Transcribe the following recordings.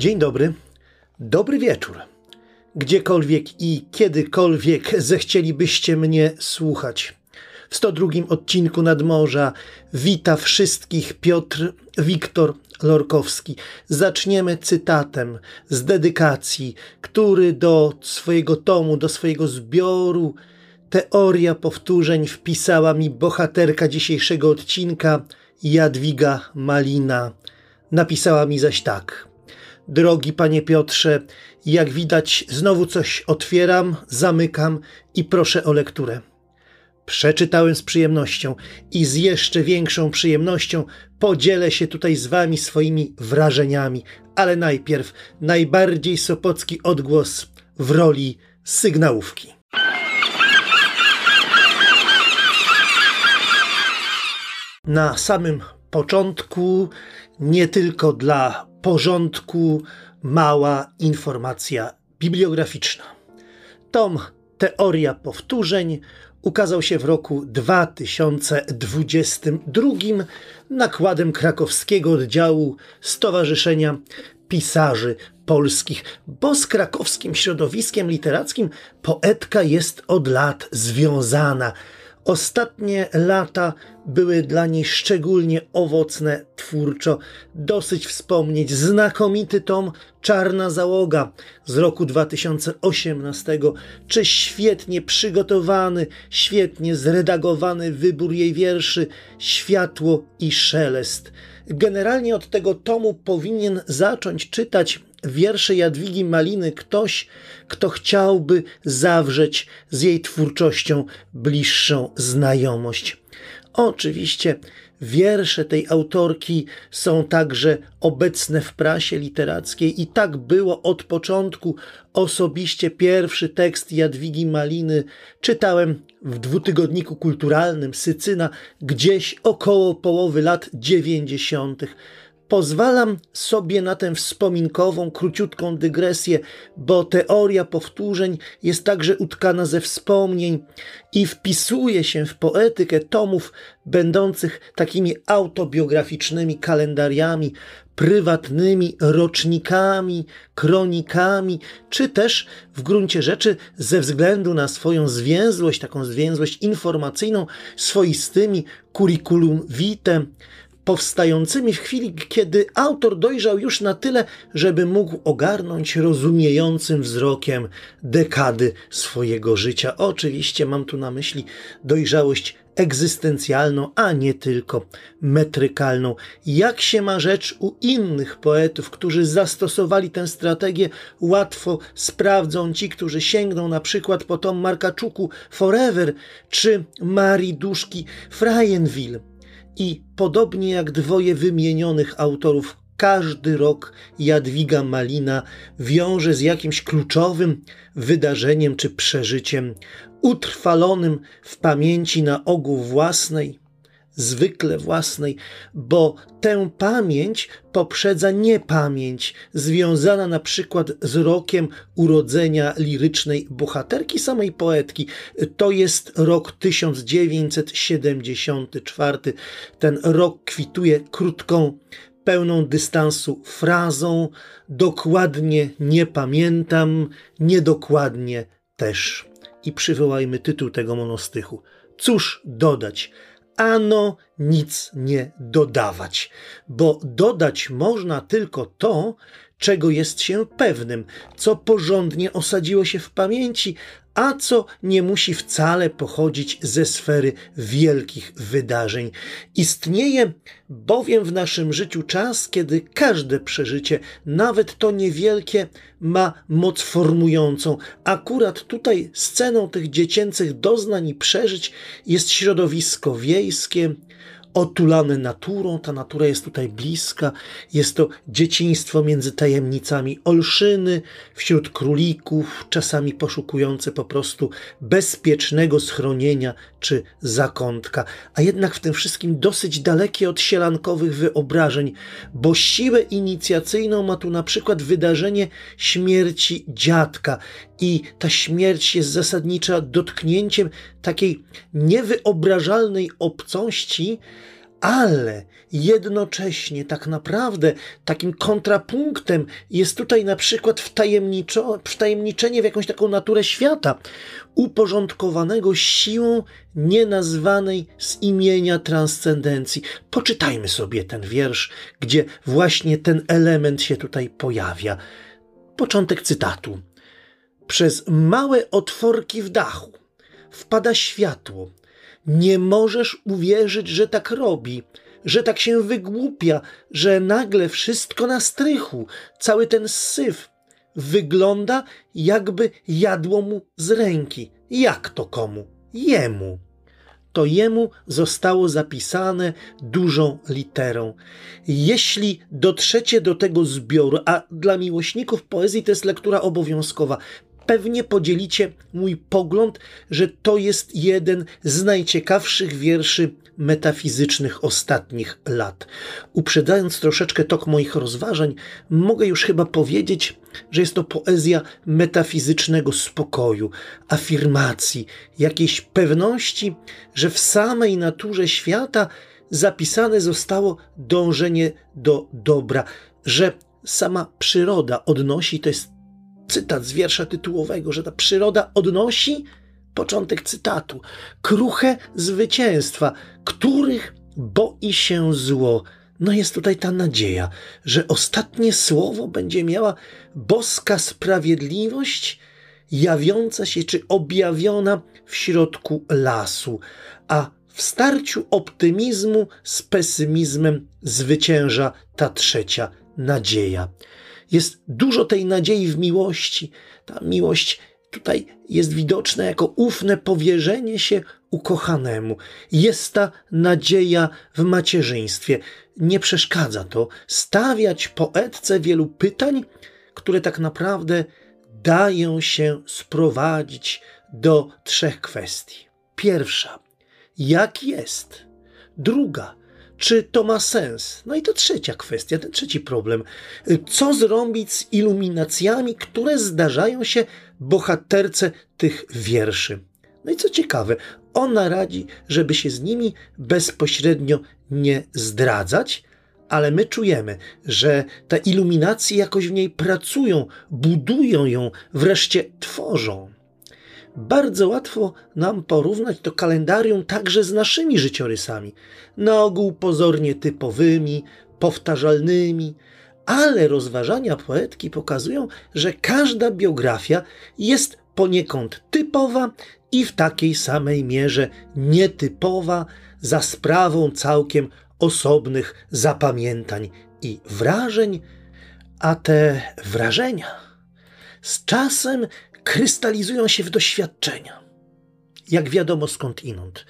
Dzień dobry, dobry wieczór. Gdziekolwiek i kiedykolwiek zechcielibyście mnie słuchać. W 102 odcinku Nadmorza wita wszystkich Piotr Wiktor Lorkowski. Zaczniemy cytatem z dedykacji, który do swojego tomu, do swojego zbioru Teoria powtórzeń wpisała mi bohaterka dzisiejszego odcinka Jadwiga Malina. Napisała mi zaś tak. Drogi panie Piotrze, jak widać, znowu coś otwieram, zamykam i proszę o lekturę. Przeczytałem z przyjemnością i z jeszcze większą przyjemnością podzielę się tutaj z wami swoimi wrażeniami, ale najpierw najbardziej sopocki odgłos w roli sygnałówki. Na samym początku, nie tylko dla porządku, mała informacja bibliograficzna. Tom Teoria powtórzeń ukazał się w roku 2022 nakładem krakowskiego oddziału Stowarzyszenia Pisarzy Polskich, bo z krakowskim środowiskiem literackim poetka jest od lat związana. Ostatnie lata były dla niej szczególnie owocne twórczo. Dosyć wspomnieć znakomity tom Czarna Załoga z roku 2018, czy świetnie przygotowany, świetnie zredagowany wybór jej wierszy Światło i Szelest. Generalnie od tego tomu powinien zacząć czytać wiersze Jadwigi Maliny ktoś, kto chciałby zawrzeć z jej twórczością bliższą znajomość. Oczywiście wiersze tej autorki są także obecne w prasie literackiej i tak było od początku. Osobiście pierwszy tekst Jadwigi Maliny czytałem w dwutygodniku kulturalnym Sycyna gdzieś około połowy lat dziewięćdziesiątych. Pozwalam sobie na tę wspominkową, króciutką dygresję, bo teoria powtórzeń jest także utkana ze wspomnień i wpisuje się w poetykę tomów będących takimi autobiograficznymi kalendariami, prywatnymi rocznikami, kronikami, czy też w gruncie rzeczy ze względu na swoją zwięzłość, taką zwięzłość informacyjną, swoistymi curriculum vitae, powstającymi w chwili, kiedy autor dojrzał już na tyle, żeby mógł ogarnąć rozumiejącym wzrokiem dekady swojego życia. Oczywiście mam tu na myśli dojrzałość egzystencjalną, a nie tylko metrykalną. Jak się ma rzecz u innych poetów, którzy zastosowali tę strategię, łatwo sprawdzą ci, którzy sięgną na przykład po tom Markaczuku Forever czy Marii Duszki Frajenville. I podobnie jak dwoje wymienionych autorów, każdy rok Jadwiga Malina wiąże z jakimś kluczowym wydarzeniem czy przeżyciem, utrwalonym w pamięci na ogół własnej, zwykle własnej, bo tę pamięć poprzedza niepamięć, związana na przykład z rokiem urodzenia lirycznej bohaterki samej poetki. To jest rok 1974. Ten rok kwituje krótką, pełną dystansu frazą, dokładnie nie pamiętam, niedokładnie też. I przywołajmy tytuł tego monostychu. Cóż dodać? Ano nic nie dodawać, bo dodać można tylko to, czego jest się pewnym, co porządnie osadziło się w pamięci, a co nie musi wcale pochodzić ze sfery wielkich wydarzeń. Istnieje bowiem w naszym życiu czas, kiedy każde przeżycie, nawet to niewielkie, ma moc formującą. Akurat tutaj sceną tych dziecięcych doznań i przeżyć jest środowisko wiejskie, otulane naturą, ta natura jest tutaj bliska, jest to dzieciństwo między tajemnicami olszyny, wśród królików, czasami poszukujące po prostu bezpiecznego schronienia czy zakątka, a jednak w tym wszystkim dosyć dalekie od sielankowych wyobrażeń, bo siłę inicjacyjną ma tu na przykład wydarzenie śmierci dziadka i ta śmierć jest zasadnicza dotknięciem takiej niewyobrażalnej obcości, ale jednocześnie tak naprawdę takim kontrapunktem jest tutaj na przykład wtajemniczenie w jakąś taką naturę świata, uporządkowanego siłą nienazwanej z imienia transcendencji. Poczytajmy sobie ten wiersz, gdzie właśnie ten element się tutaj pojawia. Początek cytatu. Przez małe otworki w dachu wpada światło, nie możesz uwierzyć, że tak robi, że tak się wygłupia, że nagle wszystko na strychu, cały ten syf wygląda, jakby jadło mu z ręki. Jak to komu? Jemu. To jemu zostało zapisane dużą literą. Jeśli dotrzecie do tego zbioru, a dla miłośników poezji to jest lektura obowiązkowa, pewnie podzielicie mój pogląd, że to jest jeden z najciekawszych wierszy metafizycznych ostatnich lat. Uprzedzając troszeczkę tok moich rozważań, mogę już chyba powiedzieć, że jest to poezja metafizycznego spokoju, afirmacji, jakiejś pewności, że w samej naturze świata zapisane zostało dążenie do dobra, że sama przyroda odnosi, to jest cytat z wiersza tytułowego, że ta przyroda odnosi początek cytatu, kruche zwycięstwa, których boi się zło. No jest tutaj ta nadzieja, że ostatnie słowo będzie miała boska sprawiedliwość, jawiąca się czy objawiona w środku lasu, a w starciu optymizmu z pesymizmem zwycięża ta trzecia nadzieja. Jest dużo tej nadziei w miłości. Ta miłość tutaj jest widoczna jako ufne powierzenie się ukochanemu. Jest ta nadzieja w macierzyństwie. Nie przeszkadza to stawiać poetce wielu pytań, które tak naprawdę dają się sprowadzić do trzech kwestii. Pierwsza, jak jest? Druga, czy to ma sens? No i to trzecia kwestia, ten trzeci problem. Co zrobić z iluminacjami, które zdarzają się bohaterce tych wierszy? No i co ciekawe, ona radzi, żeby się z nimi bezpośrednio nie zdradzać, ale my czujemy, że te iluminacje jakoś w niej pracują, budują ją, wreszcie tworzą bardzo łatwo nam porównać to kalendarium także z naszymi życiorysami, na ogół pozornie typowymi, powtarzalnymi, ale rozważania poetki pokazują, że każda biografia jest poniekąd typowa i w takiej samej mierze nietypowa za sprawą całkiem osobnych zapamiętań i wrażeń, a te wrażenia z czasem krystalizują się w doświadczenia. Jak wiadomo skąd inąd.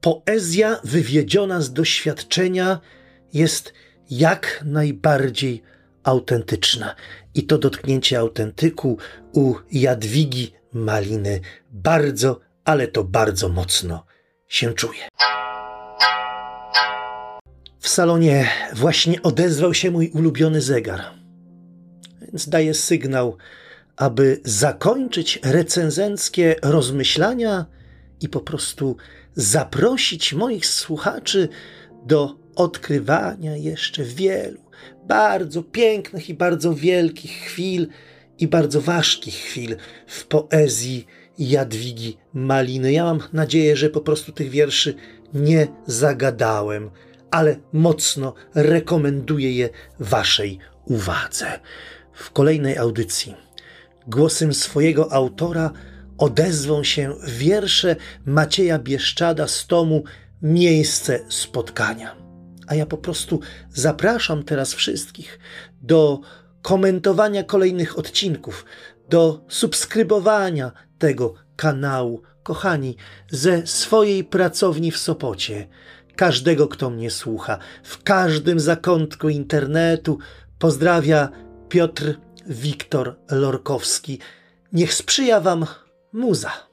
Poezja wywiedziona z doświadczenia jest jak najbardziej autentyczna. I to dotknięcie autentyku u Jadwigi Maliny bardzo, ale to bardzo mocno się czuje. W salonie właśnie odezwał się mój ulubiony zegar. Więc daję sygnał, aby zakończyć recenzenckie rozmyślania i po prostu zaprosić moich słuchaczy do odkrywania jeszcze wielu bardzo pięknych i bardzo wielkich chwil i bardzo ważkich chwil w poezji Jadwigi Maliny. Ja mam nadzieję, że po prostu tych wierszy nie zagadałem, ale mocno rekomenduję je Waszej uwadze. W kolejnej audycji Głosem swojego autora odezwą się wiersze Macieja Bieszczada z tomu Miejsce spotkania. A ja po prostu zapraszam teraz wszystkich do komentowania kolejnych odcinków, do subskrybowania tego kanału. Kochani, ze swojej pracowni w Sopocie, każdego, kto mnie słucha, w każdym zakątku internetu, pozdrawia Piotr Wiktor Lorkowski. Niech sprzyja Wam muza.